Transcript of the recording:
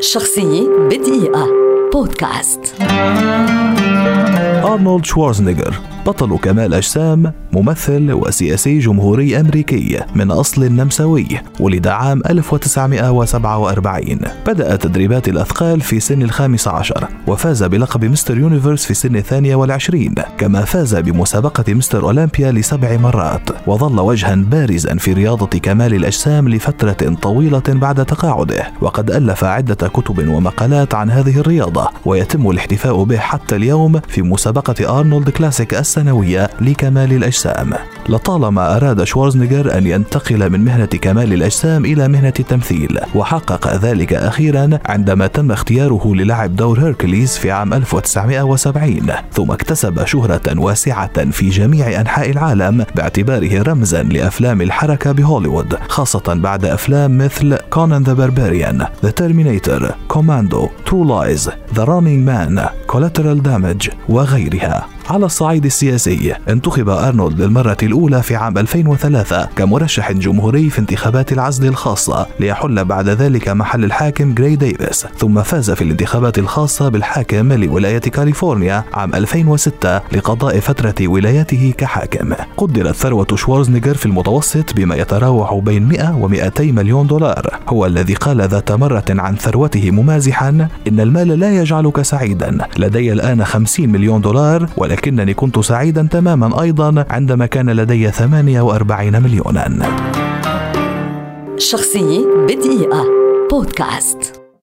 شخصية بدقيقة. بودكاست. أرنولد شوارزنيجر. بطل كمال أجسام ممثل وسياسي جمهوري أمريكي من أصل نمساوي ولد عام 1947 بدأ تدريبات الأثقال في سن الخامس عشر وفاز بلقب Mr. Universe في سن الثانية والعشرين كما فاز بمسابقة Mr. Olympia لسبع مرات وظل وجها بارزا في رياضة كمال الأجسام لفترة طويلة بعد تقاعده. وقد ألف عدة كتب ومقالات عن هذه الرياضة ويتم الاحتفاء به حتى اليوم في مسابقة Arnold Classic السنوية لكمال الأجسام. لطالما أراد شوارزنيجر أن ينتقل من مهنة كمال الأجسام إلى مهنة التمثيل وحقق ذلك أخيرا عندما تم اختياره للعب دور هيركليز في عام 1970 ثم اكتسب شهرة واسعة في جميع أنحاء العالم باعتباره رمزا لأفلام الحركة بهوليوود خاصة بعد أفلام مثل Conan the Barbarian The Terminator Commando True Lies The Running Man Collateral Damage وغيرها. على الصعيد السياسي. انتخب أرنولد للمرة الأولى في عام 2003 كمرشح جمهوري في انتخابات العزل الخاصة ليحل بعد ذلك محل الحاكم جراي ديفيس ثم فاز في الانتخابات الخاصة بالحاكم لولاية كاليفورنيا عام 2006 لقضاء فترة ولايته كحاكم. قدرت ثروة شوارزنيجر في المتوسط بما يتراوح بين 100 و 200 مليون دولار. هو الذي قال ذات مرة عن ثروته ممازحا إن المال لا يجعلك سعيدا لدي الآن 50 مليون دولار ولكن ولكنني كنت سعيدا تماما أيضا عندما كان لدي 48 مليونا. شخصية بدقيقة. بودكاست.